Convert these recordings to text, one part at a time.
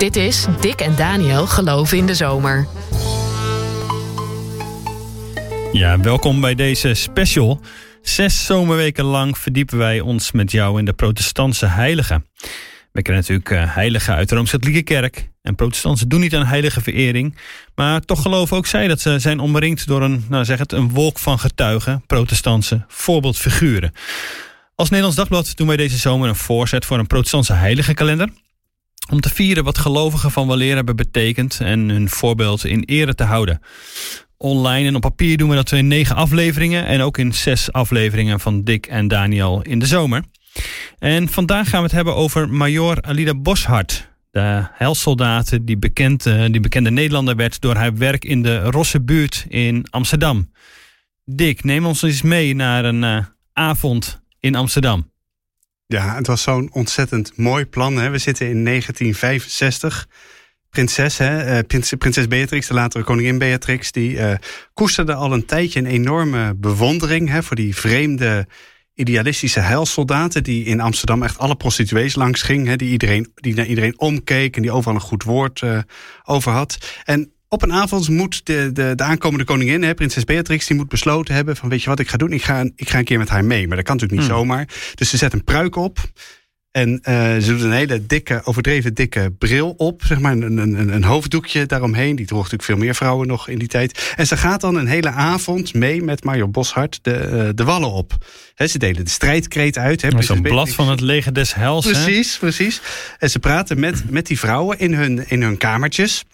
Dit is Dick en Daniel Geloven in de Zomer. Ja, welkom bij deze special. Zes zomerweken lang verdiepen wij ons met jou in de protestantse heiligen. We kennen natuurlijk uh, heiligen uit de Rooms-Katholieke Kerk. En protestanten doen niet aan heilige verering. Maar toch geloven ook zij dat ze zijn omringd door een, nou zeg het, een wolk van getuigen, protestantse voorbeeldfiguren. Als Nederlands Dagblad doen wij deze zomer een voorzet voor een protestantse heiligenkalender. Om te vieren wat gelovigen van weleer hebben betekend en hun voorbeeld in ere te houden. Online en op papier doen we dat in negen afleveringen en ook in zes afleveringen van Dick en Daniel in de zomer. En vandaag gaan we het hebben over Major Alida Boshart. De helssoldaten die, bekend, eh, die bekende Nederlander werd door haar werk in de Rosse buurt in Amsterdam. Dick, neem ons eens mee naar een uh, avond in Amsterdam. Ja, het was zo'n ontzettend mooi plan. Hè. We zitten in 1965. Prinses, hè, eh, prinses, Beatrix, de latere koningin Beatrix, die uh, koesterde al een tijdje een enorme bewondering hè, voor die vreemde idealistische heilsoldaten die in Amsterdam echt alle prostituees langs ging, hè, die, iedereen, die naar iedereen omkeek en die overal een goed woord uh, over had. En op een avond moet de, de, de aankomende koningin, hè, prinses Beatrix, die moet besloten hebben van weet je wat ik ga doen? Ik ga, ik ga een keer met haar mee. Maar dat kan natuurlijk niet hmm. zomaar. Dus ze zet een pruik op. En uh, ze doet een hele dikke, overdreven dikke bril op. Zeg maar een, een, een hoofddoekje daaromheen. Die droeg natuurlijk veel meer vrouwen nog in die tijd. En ze gaat dan een hele avond mee met Major Boshart de, uh, de wallen op. He, ze delen de strijdkreet uit. Zo'n blad van het leger des hels. Precies, precies. En ze praten met, met die vrouwen in hun, in hun kamertjes.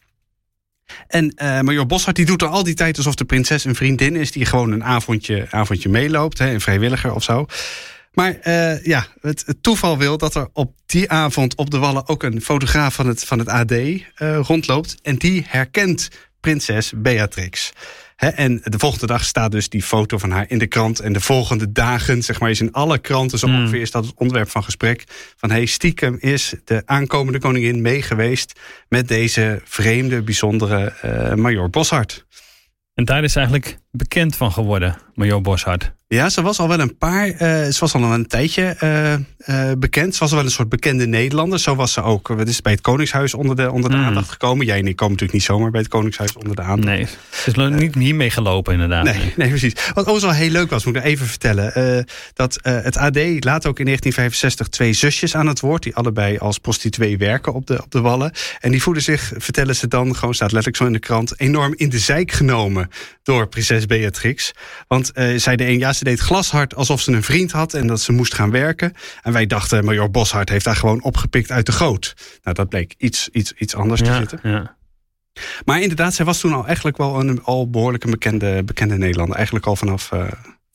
En uh, Major Boshart die doet er al die tijd alsof de prinses een vriendin is... die gewoon een avondje, avondje meeloopt, hè, een vrijwilliger of zo. Maar uh, ja, het, toeval wil dat er op die avond op de Wallen... ook een fotograaf van het, van het AD eh, rondloopt. En die herkent prinses Beatrix en de volgende dag staat dus die foto van haar in de krant. En de volgende dagen, zeg maar, is in alle kranten zo hmm. ongeveer is dat het onderwerp van gesprek. Van hey, stiekem is de aankomende koningin meegeweest met deze vreemde, bijzondere uh, Major Boshart. En daar is eigenlijk bekend van geworden, Major Boshart. Ja, ze was al wel een paar. Uh, ze was al een tijdje uh, uh, bekend. Ze was al wel een soort bekende Nederlander. Zo was ze ook. Het is bij het Koningshuis onder de, onder de mm. aandacht gekomen. Jij en ik komen natuurlijk niet zomaar bij het Koningshuis onder de aandacht. Nee, ze is niet hiermee gelopen, inderdaad. Nee, nee, precies. Wat ook wel heel leuk was, moet ik even vertellen. dat het AD laat ook in 1965 twee zusjes aan het woord. Die allebei als prostituee werken op de, op de wallen. En die voelen zich, vertellen ze dan, gewoon staat letterlijk zo in de krant, enorm in de zijk genomen door prinses Beatrix. Want zij de een ja ze deed glashard alsof ze een vriend had en dat ze moest gaan werken. En wij dachten, Major Boshart heeft daar gewoon opgepikt uit de goot. Nou, dat bleek iets, iets, iets anders te zitten. Ja. Maar inderdaad, zij was toen al eigenlijk wel een al behoorlijk een bekende, bekende Nederlander. Eigenlijk al vanaf, uh,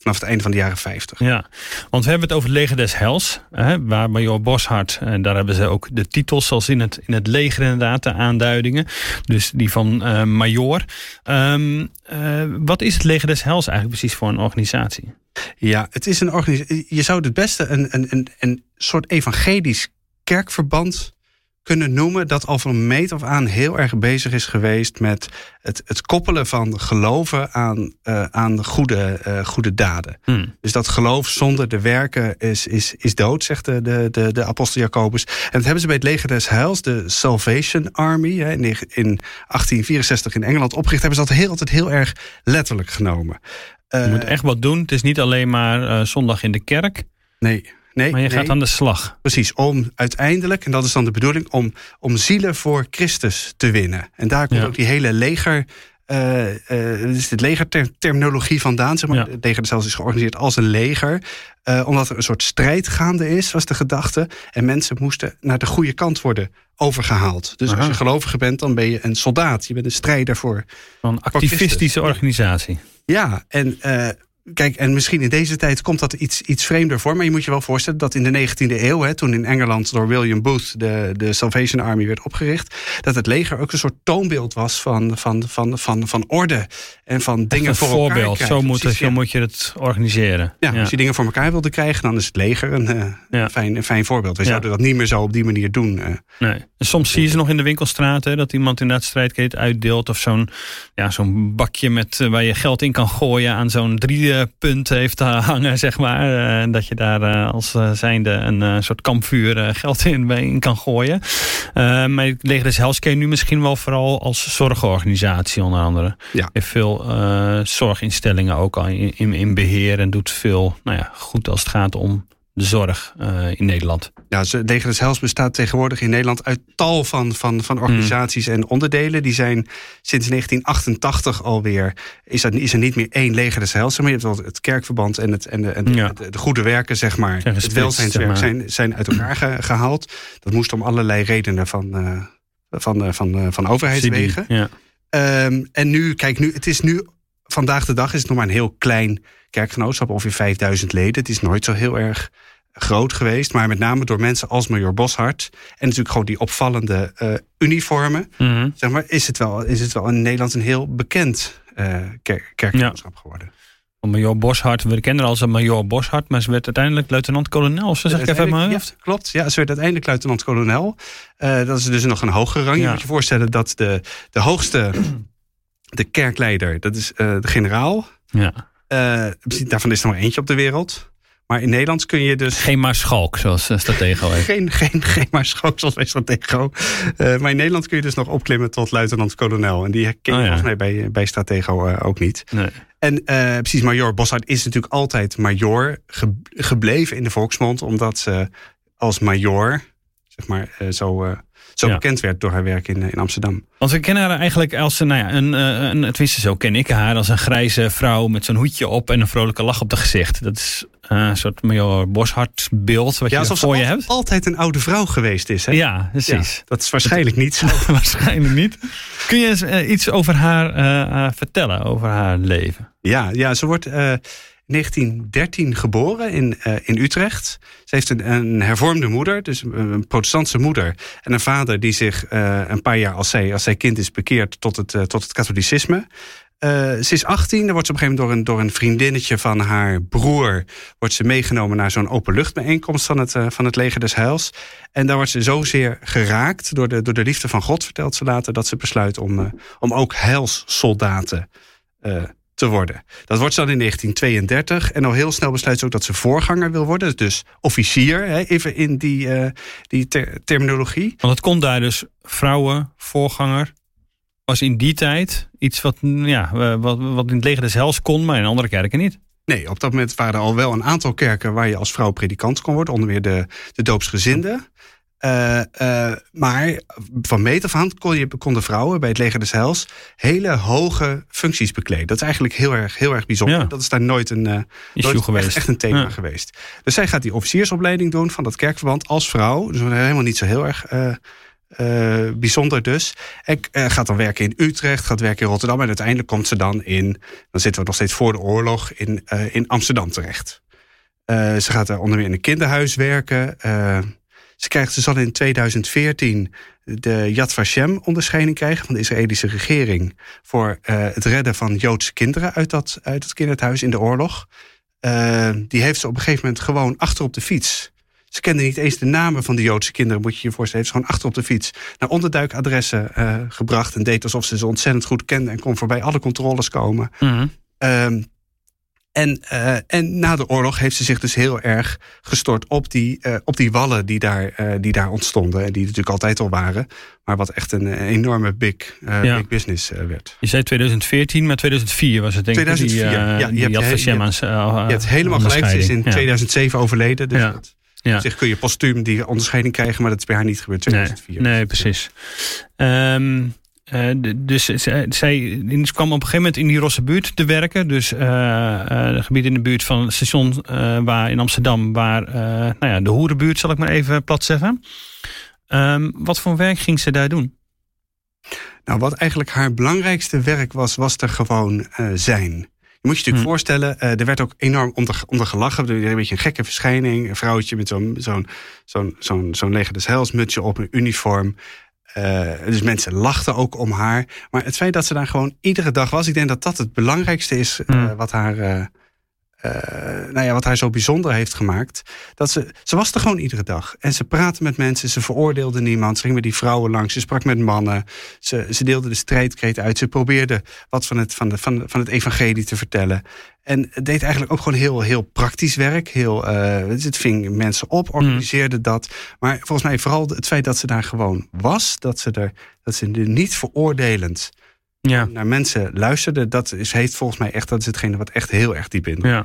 vanaf het einde van de jaren 50. Ja, want we hebben het over het leger des Hels, hè, waar Major Boshart, en daar hebben ze ook de titels zoals in het, in het leger inderdaad, de aanduidingen. Dus die van uh, Major. Um, uh, wat is het leger des Hels eigenlijk precies voor een organisatie? Ja, het is een organisatie. Je zou het beste een, een, een, een soort evangelisch kerkverband kunnen noemen dat al van meet af aan heel erg bezig is geweest met het, het koppelen van geloven aan, uh, aan goede, uh, goede daden. Hmm. Dus dat geloof zonder de werken is, is, is dood, zegt de, de, de, de apostel Jacobus. En dat hebben ze bij het leger des Heils, de Salvation Army, hè, in, in 1864 in Engeland opgericht, hebben ze dat heel, altijd heel erg letterlijk genomen. Je moet echt wat doen. Het is niet alleen maar zondag in de kerk. Nee. Nee, maar je gaat aan de slag. Precies, om uiteindelijk, en dat is dan de bedoeling, om, om zielen voor Christus te winnen. En daar komt ook die hele leger. Uh, uh, is het legerterminologie vandaan. Zeg maar. Ja. Het leger zelfs is georganiseerd als een leger. Uh, omdat er een soort strijd gaande is, was de gedachte. En mensen moesten naar de goede kant worden overgehaald. Dus als je gelovige bent, dan ben je een soldaat. Je bent een strijder voor. Een activistische organisatie. Ja, en Kijk, en misschien in deze tijd komt dat iets, iets vreemder voor. Maar je moet je wel voorstellen dat in de 19e eeuw, hè, toen in Engeland door William Booth de, de Salvation Army werd opgericht, dat het leger ook een soort toonbeeld was van, van, van, van, van orde en van dingen een voor voorbeeld. elkaar Zo moet, het, zo moet je het organiseren. Ja, als je dingen voor elkaar wilde krijgen, dan is het leger een, uh, ja. fijn, een fijn voorbeeld. We zouden dat niet meer zo op die manier doen. Uh. Nee. En soms zie je ze nog in de winkelstraat, dat iemand inderdaad strijdketen uitdeelt of zo'n ja, zo'n bakje met, uh, waar je geld in kan gooien aan zo'n drie punt heeft hangen, zeg maar. En dat je daar als zijnde een soort kampvuur geld in, in kan gooien. maar het leger des Hels ken je nu misschien wel vooral als zorgorganisatie onder andere. Ja. Heeft veel zorginstellingen ook al in, in, beheer en doet veel nou ja, goed als het gaat om de zorg uh, in Nederland. Ja, Leger Hels bestaat tegenwoordig in Nederland uit tal van, van, van organisaties en onderdelen. Die zijn sinds 1988 alweer, is, dat, is er niet meer één Leger des Hels. Maar je hebt wel het kerkverband en, het, en, de, en de, de, goede werken, zeg maar. het welzijnswerk zijn, zijn uit elkaar gehaald. Dat moest om allerlei redenen van, uh, van, uh, van, van overheidswegen. Ja. Um, en nu, kijk, nu, het is nu, vandaag de dag is het nog maar een heel klein kerkgenootschap, ongeveer 5000 leden. Het is nooit zo heel erg groot geweest, maar met name door mensen als Major Boshart en natuurlijk gewoon die opvallende uh, uniformen, mm -hmm. zeg maar, is het, wel, is het wel in Nederland een heel bekend uh, kerk, kerkgenootschap ja. geworden. Major Boshart, we kennen haar als een Major Boshart, maar ze werd uiteindelijk luitenant-kolonel. Zo zeg ik even. Ja, klopt, ja, ze werd uiteindelijk luitenant-kolonel. Uh, dat is dus nog een hogere rang. Ja. Je moet je voorstellen dat de, de hoogste, de kerkleider, dat is de generaal. Ja. Uh, daarvan is er maar eentje op de wereld. Maar in Nederland kun je dus... Geen Maarschalk, zoals Stratego heeft. geen, geen, geen Maarschalk, zoals bij Stratego. Uh, maar in Nederland kun je dus nog opklimmen tot luitenant-kolonel. En die ken je oh, ja. volgens mij bij, bij Stratego uh, ook niet. Nee. En uh, precies, Major Boshart is natuurlijk altijd major ge gebleven in de volksmond. Omdat ze als major, zeg maar, zo zo ja. bekend werd door haar werk in, in Amsterdam. Want we kennen haar eigenlijk als nou ja, een, een, tenminste zo ken ik haar, als een grijze vrouw met zo'n hoedje op en een vrolijke lach op de gezicht. Dat is uh, een soort Major Boshart beeld wat ja, je voor je hebt. altijd een oude vrouw geweest is. Hè? Ja, precies. Ja, dat is waarschijnlijk niet zo. waarschijnlijk niet. Kun je eens uh, iets over haar uh, vertellen, over haar leven? Ja, ja ze wordt 1913 geboren in, uh, in Utrecht. Ze heeft een, een, hervormde moeder, dus een protestantse moeder. En een vader die zich uh, een paar jaar als zij, als zij kind is bekeerd tot het, uh, tot het katholicisme. ze is 18, dan wordt ze op een gegeven moment door een, door een vriendinnetje van haar broer... wordt ze meegenomen naar zo'n openluchtbijeenkomst van het, van het leger des Heils. En daar wordt ze zozeer geraakt door de, door de liefde van God, vertelt ze later... dat ze besluit om, om ook heilssoldaten te worden. Dat wordt ze dan in 1932. En al heel snel besluit ze ook dat ze voorganger wil worden. Dus officier, hè, even in die, uh, die ter terminologie. Want het kon daar dus vrouwen, voorganger. Was in die tijd iets wat, ja, wat, wat in het leger des hels kon, maar in andere kerken niet. Nee, op dat moment waren er al wel een aantal kerken waar je als vrouw predikant kon worden. Onder meer de, de doopsgezinden. Uh, uh, maar van meet af aan kon je, konden vrouwen bij het leger des Heils hele hoge functies bekleden. Dat is eigenlijk heel erg, heel erg bijzonder. Ja. Dat is daar nooit een, uh, nooit geweest. Echt, echt, een thema Ja. geweest. Dus zij gaat die officiersopleiding doen van dat kerkverband als vrouw. Dus helemaal niet zo heel erg bijzonder dus. En gaat dan werken in Utrecht, gaat werken in Rotterdam. En uiteindelijk komt ze dan in, dan zitten we nog steeds voor de oorlog, in, in Amsterdam terecht. ze gaat daar onder meer in een kinderhuis werken. Ze krijgt, ze zal in 2014 de Yad Vashem onderscheiding krijgen van de Israëlische regering voor uh, het redden van Joodse kinderen uit dat, uit het kinderhuis in de oorlog. Uh, die heeft ze op een gegeven moment gewoon achter op de fiets. Ze kende niet eens de namen van de Joodse kinderen, moet je je voorstellen. Heeft ze gewoon achter op de fiets naar onderduikadressen uh, gebracht en deed alsof ze ze ontzettend goed kende en kon voorbij alle controles komen. Mm -hmm. En, uh, en na de oorlog heeft ze zich dus heel erg gestort op die, uh, op die wallen die daar, uh, die daar ontstonden. En die natuurlijk altijd al waren. Maar wat echt een, een enorme big, ja. big business werd. Je zei 2014, maar 2004 was het denk ik. 2004, die, ja. Die je, hebt, je, je, hebt, je hebt helemaal gelijk. Ze is in 2007 overleden. Dus ja. dat, ja. Zich kun je postuum die onderscheiding krijgen, maar dat is bij haar niet gebeurd. 2004. Nee, nee precies. Um, uh, dus zij, zij kwam op een gegeven moment in die Rosse buurt te werken. Dus uh, uh, het gebied in de buurt van het station waar in Amsterdam, waar nou ja, de hoerenbuurt, zal ik maar even plat zeggen. Um, wat voor werk ging ze daar doen? Nou, wat eigenlijk haar belangrijkste werk was, was er gewoon zijn. Je moet je natuurlijk hm. voorstellen, er werd ook enorm onder, onder gelachen. Een beetje een gekke verschijning. Een vrouwtje met zo'n zo'n zo'n zo'n mutsje op, een uniform. Uh, dus mensen lachten ook om haar. Maar het feit dat ze daar gewoon iedere dag was, ik denk dat dat het belangrijkste is uh, mm. wat haar uh, nou ja, wat haar zo bijzonder heeft gemaakt. Dat ze, ze was er gewoon iedere dag. En ze praatte met mensen, ze veroordeelde niemand. Ze ging met die vrouwen langs, ze sprak met mannen. Ze, ze deelde de strijdkreet uit. Ze probeerde wat van het, van, de, van, van het evangelie te vertellen. En het deed eigenlijk ook gewoon heel, heel praktisch werk. Heel, uh, het ving mensen op, mm. organiseerde dat. Maar volgens mij vooral het feit dat ze daar gewoon was. Dat ze er, dat ze er niet veroordelend ja. naar mensen luisterde, dat is, heeft volgens mij echt, dat is hetgene wat echt heel erg diep in ja.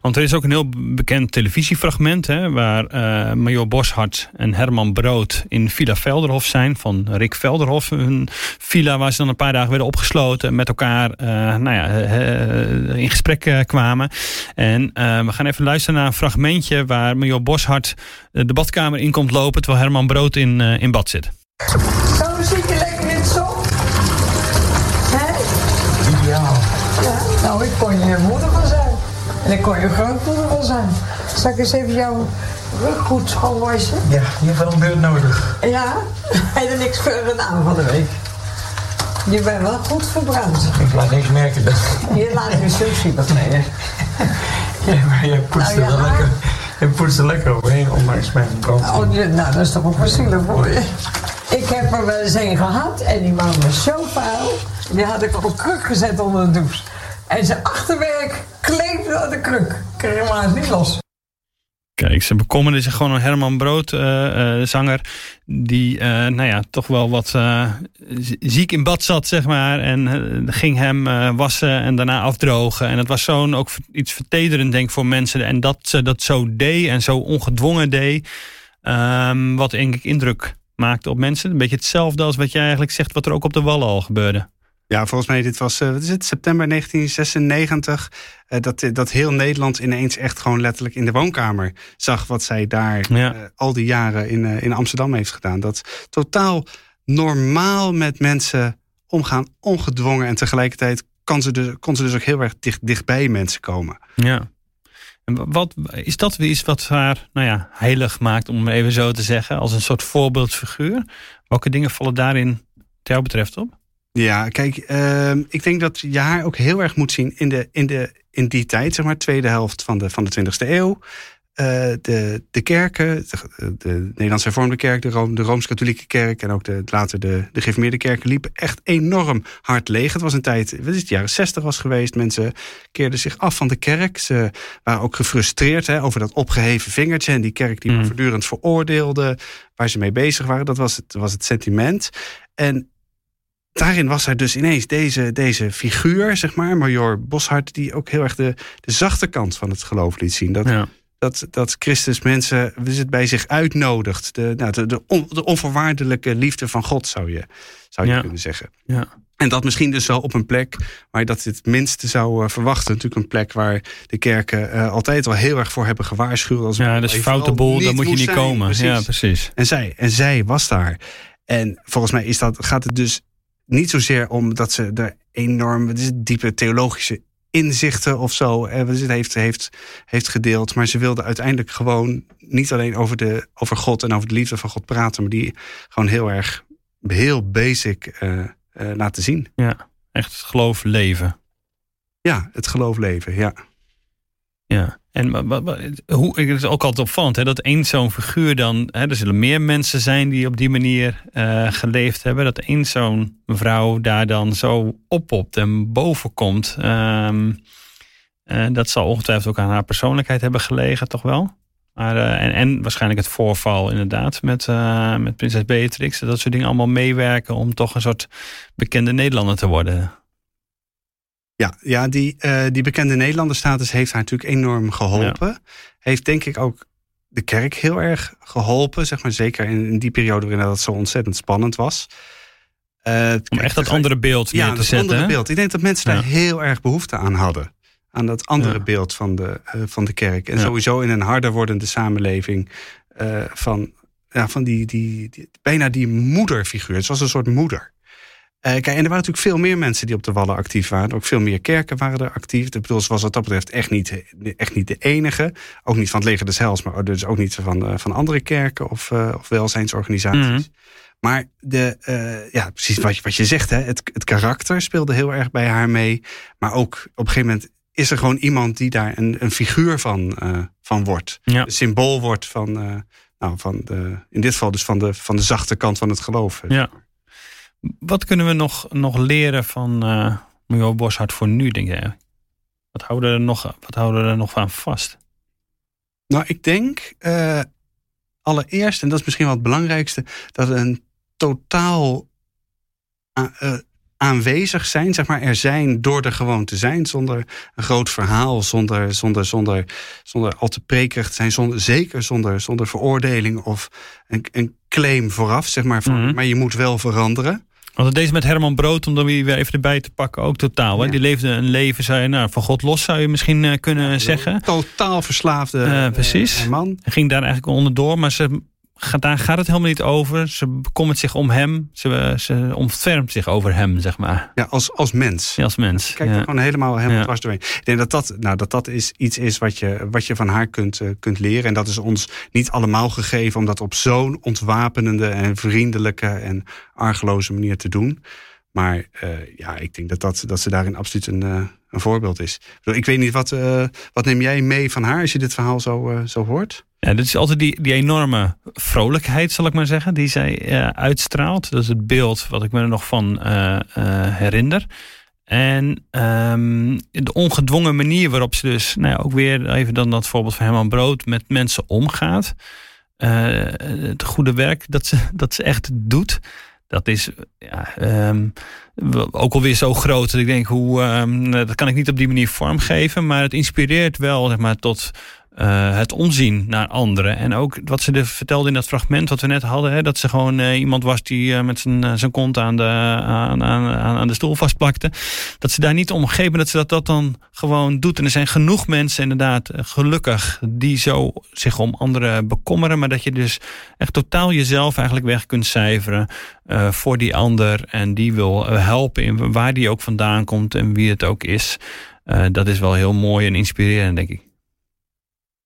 Want er is ook een heel bekend televisiefragment hè, waar uh, Major Boshart en Herman Brood in Villa Velderhof zijn, van Rick Velderhof. Een villa waar ze dan een paar dagen werden opgesloten met elkaar uh, nou ja, uh, in gesprek kwamen. En we gaan even luisteren naar een fragmentje waar Major Boshart de badkamer in komt lopen terwijl Herman Brood in, in bad zit. Zo zit je lekker in het zon. Nou, ik kon je moeder van zijn. En ik kon je grootmoeder van zijn. Zal ik eens even jouw rug goed schoonwassen? Ja, je hebt wel een beurt nodig. Ja? Je niks voor gedaan van de week? Je bent wel goed verbrand. Ik laat niks merken. Dat... Je laat me zo zien. Nee, hè? Ja, maar je poetst nou, er wel lekker... Je poetst er lekker overheen, ondanks mijn brand. Oh, nou, dat is toch ook wel voor je. Ik heb er wel eens een gehad en die man was zo vuil. Die had ik op een kruk gezet onder de douche. En zijn achterwerk kleefde aan de kruk. Kreeg hem niet los. Kijk, ze bekommerde zich gewoon een Herman Brood uh, uh, zanger. Die uh, nou ja, toch wel wat ziek in bad zat, zeg maar. En ging hem wassen en daarna afdrogen. En het was zo'n ook iets vertederend, denk voor mensen. En dat ze dat zo deed en zo ongedwongen deed. Um, wat denk ik indruk maakte op mensen. Een beetje hetzelfde als wat jij eigenlijk zegt, wat er ook op de Wallen al gebeurde. Ja, volgens mij, dit was, uh, wat is het, september 1996. Uh, dat, dat heel Nederland ineens echt gewoon letterlijk in de woonkamer zag wat zij daar ja. uh, al die jaren in, in Amsterdam heeft gedaan. Dat totaal normaal met mensen omgaan, ongedwongen. En tegelijkertijd kan ze dus, kon ze dus ook heel erg dicht, dichtbij mensen komen. Ja. En wat, is dat weer iets wat haar nou ja, heilig maakt, om even zo te zeggen, als een soort voorbeeldfiguur? Welke dingen vallen daarin, jou betreft, op? Ja, kijk, uh, ik denk dat je haar ook heel erg moet zien in, de, in, de, in die tijd, zeg maar, tweede helft van de, van de 20e eeuw. Uh, de, de kerken, de, de Nederlandse hervormde kerk, de, Room, de Rooms-Katholieke kerk en ook de, later de, de gereformeerde kerken liepen echt enorm hard leeg. Het was een tijd, wat is het, jaren 60 was geweest. Mensen keerden zich af van de kerk. Ze waren ook gefrustreerd hè, over dat opgeheven vingertje en die kerk die mm. voortdurend veroordeelde, waar ze mee bezig waren. Dat was het, was het sentiment. En daarin was er dus ineens deze, deze figuur, zeg maar, Major Boshart, die ook heel erg de, de zachte kant van het geloof liet zien. Dat, dat, dat Christus mensen het bij zich uitnodigt. De, nou, de, de, de onvoorwaardelijke liefde van God, zou je, zou je kunnen zeggen. Ja. En dat misschien dus wel op een plek waar je dat het minste zou uh, verwachten. Natuurlijk een plek waar de kerken uh, altijd al heel erg voor hebben gewaarschuwd. Als ja, dat is foute boel, daar moet je niet zijn. komen. Precies. Ja, precies. En zij, en zij was daar. En volgens mij is dat, gaat het dus niet zozeer omdat ze er enorm diepe theologische inzichten of zo eh, heeft, heeft, heeft gedeeld. Maar ze wilde uiteindelijk gewoon niet alleen over, de, over God en over de liefde van God praten, maar die gewoon heel erg, heel basic uh, uh, laten zien. Ja, echt het geloof leven. Ja, het geloof leven, ja. Ja, en hoe, het is ook altijd opvallend hè, dat één zo'n figuur dan, hè, er zullen meer mensen zijn die op die manier uh, geleefd hebben, dat één zo'n mevrouw daar dan zo oppopt en boven komt. Um, uh, dat zal ongetwijfeld ook aan haar persoonlijkheid hebben gelegen, toch wel? Maar, uh, en, en waarschijnlijk het voorval inderdaad met, met prinses Beatrix, dat soort dingen allemaal meewerken om toch een soort bekende Nederlander te worden. Ja, ja die, uh, die bekende Nederlanderstatus heeft haar natuurlijk enorm geholpen. Heeft denk ik ook de kerk heel erg geholpen. Zeg maar, zeker in, in die periode waarin dat zo ontzettend spannend was. Uh, Om echt dat andere beeld ja, te zetten. andere beeld. Ik denk dat mensen daar heel erg behoefte aan hadden. Aan dat andere beeld van de, uh, van de kerk. En sowieso in een harder wordende samenleving. Van, ja, van die, die, die, bijna die moederfiguur. Het was een soort moeder. Uh, kijk, en er waren natuurlijk veel meer mensen die op de Wallen actief waren. Ook veel meer kerken waren er actief. Ik bedoel, ze was wat dat betreft echt niet, echt niet de enige. Ook niet van het leger des Hels, maar dus ook niet van, uh, van andere kerken of, uh, of welzijnsorganisaties. Mm Maar de, ja, precies wat je, wat je zegt, hè, het, het karakter speelde heel erg bij haar mee. Maar ook op een gegeven moment is er gewoon iemand die daar een, een figuur van, uh, van wordt. Ja. Een symbool wordt van, uh, nou, van de, in dit geval dus van de, van de zachte kant van het geloof. Ja. Wat kunnen we nog, nog leren van uh, Mio Boshart voor nu, denk jij? Wat houden, we er nog, wat houden we er nog aan vast? Nou, ik denk uh, allereerst, en dat is misschien wel het belangrijkste, dat een totaal uh, aanwezig zijn, zeg maar, er zijn door er gewoon te zijn, zonder een groot verhaal, zonder, zonder, zonder, zonder al te prekerig te zijn, zonder, zeker zonder, zonder veroordeling of een, een claim vooraf, zeg maar, van, Mhm. maar je moet wel veranderen. Want deze met Herman Brood, om dan weer even erbij te pakken, ook totaal. Hè? Die leefde een leven, zou je, nou, van God los zou je misschien uh, kunnen zeggen. Totaal verslaafde Uh, precies. uh, man. Hij ging daar eigenlijk onderdoor, maar ze, daar gaat het helemaal niet over. Ze bekommert zich om hem. Ze, ze ontfermt zich over hem, zeg maar. Ja, als, als mens. Ja, als mens. Kijk ja. er gewoon helemaal, helemaal Ja. dwars doorheen. Ik denk dat dat, nou, dat, dat is iets is wat je, wat je van haar kunt, uh, kunt leren. En dat is ons niet allemaal gegeven om dat op zo'n ontwapenende en vriendelijke en argeloze manier te doen. Maar uh, ja, ik denk dat, dat, dat ze daarin absoluut een, uh, een voorbeeld is. Ik, weet niet, wat, uh, wat neem jij mee van haar als je dit verhaal zo, zo hoort? Ja, dit is altijd die, die enorme vrolijkheid, zal ik maar zeggen, die zij uh, uitstraalt. Dat is het beeld wat ik me er nog van herinner. En um, de ongedwongen manier waarop ze dus, nou ja, ook weer even dan dat voorbeeld van Herman Brood, met mensen omgaat. Het goede werk dat ze, dat ze echt doet. Dat is ja, um, ook alweer zo groot dat ik denk, hoe, um, dat kan ik niet op die manier vormgeven. Maar het inspireert wel zeg maar, tot uh, het omzien naar anderen. En ook wat ze de, vertelde in dat fragment wat we net hadden. Hè, dat ze gewoon uh, iemand was die uh, met zijn, zijn kont aan de, aan, aan, aan de stoel vastplakte. Dat ze daar niet om geven dat ze dat, dat dan gewoon doet. En er zijn genoeg mensen inderdaad gelukkig die zo zich om anderen bekommeren. Maar dat je dus echt totaal jezelf eigenlijk weg kunt cijferen voor die ander. En die wil helpen in waar die ook vandaan komt en wie het ook is. Dat is wel heel mooi en inspirerend, denk ik.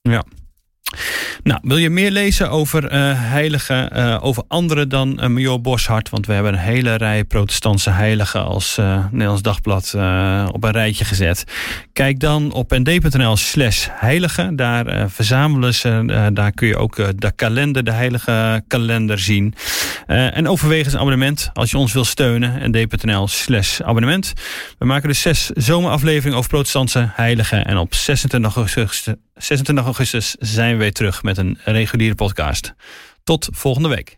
Ja. Nou, wil je meer lezen over uh, heiligen, uh, over anderen dan uh, Major Boshart? Want we hebben een hele rij protestantse heiligen als Nederlands Dagblad op een rijtje gezet. Kijk dan op nd.nl slash heiligen. Daar verzamelen ze, daar kun je ook de kalender, de heilige kalender zien. en overweeg eens een abonnement als je ons wil steunen. nd.nl slash abonnement. We maken dus zes zomerafleveringen over protestantse heiligen. En op 26 augustus, 26 augustus zijn we weer terug met een reguliere podcast. Tot volgende week.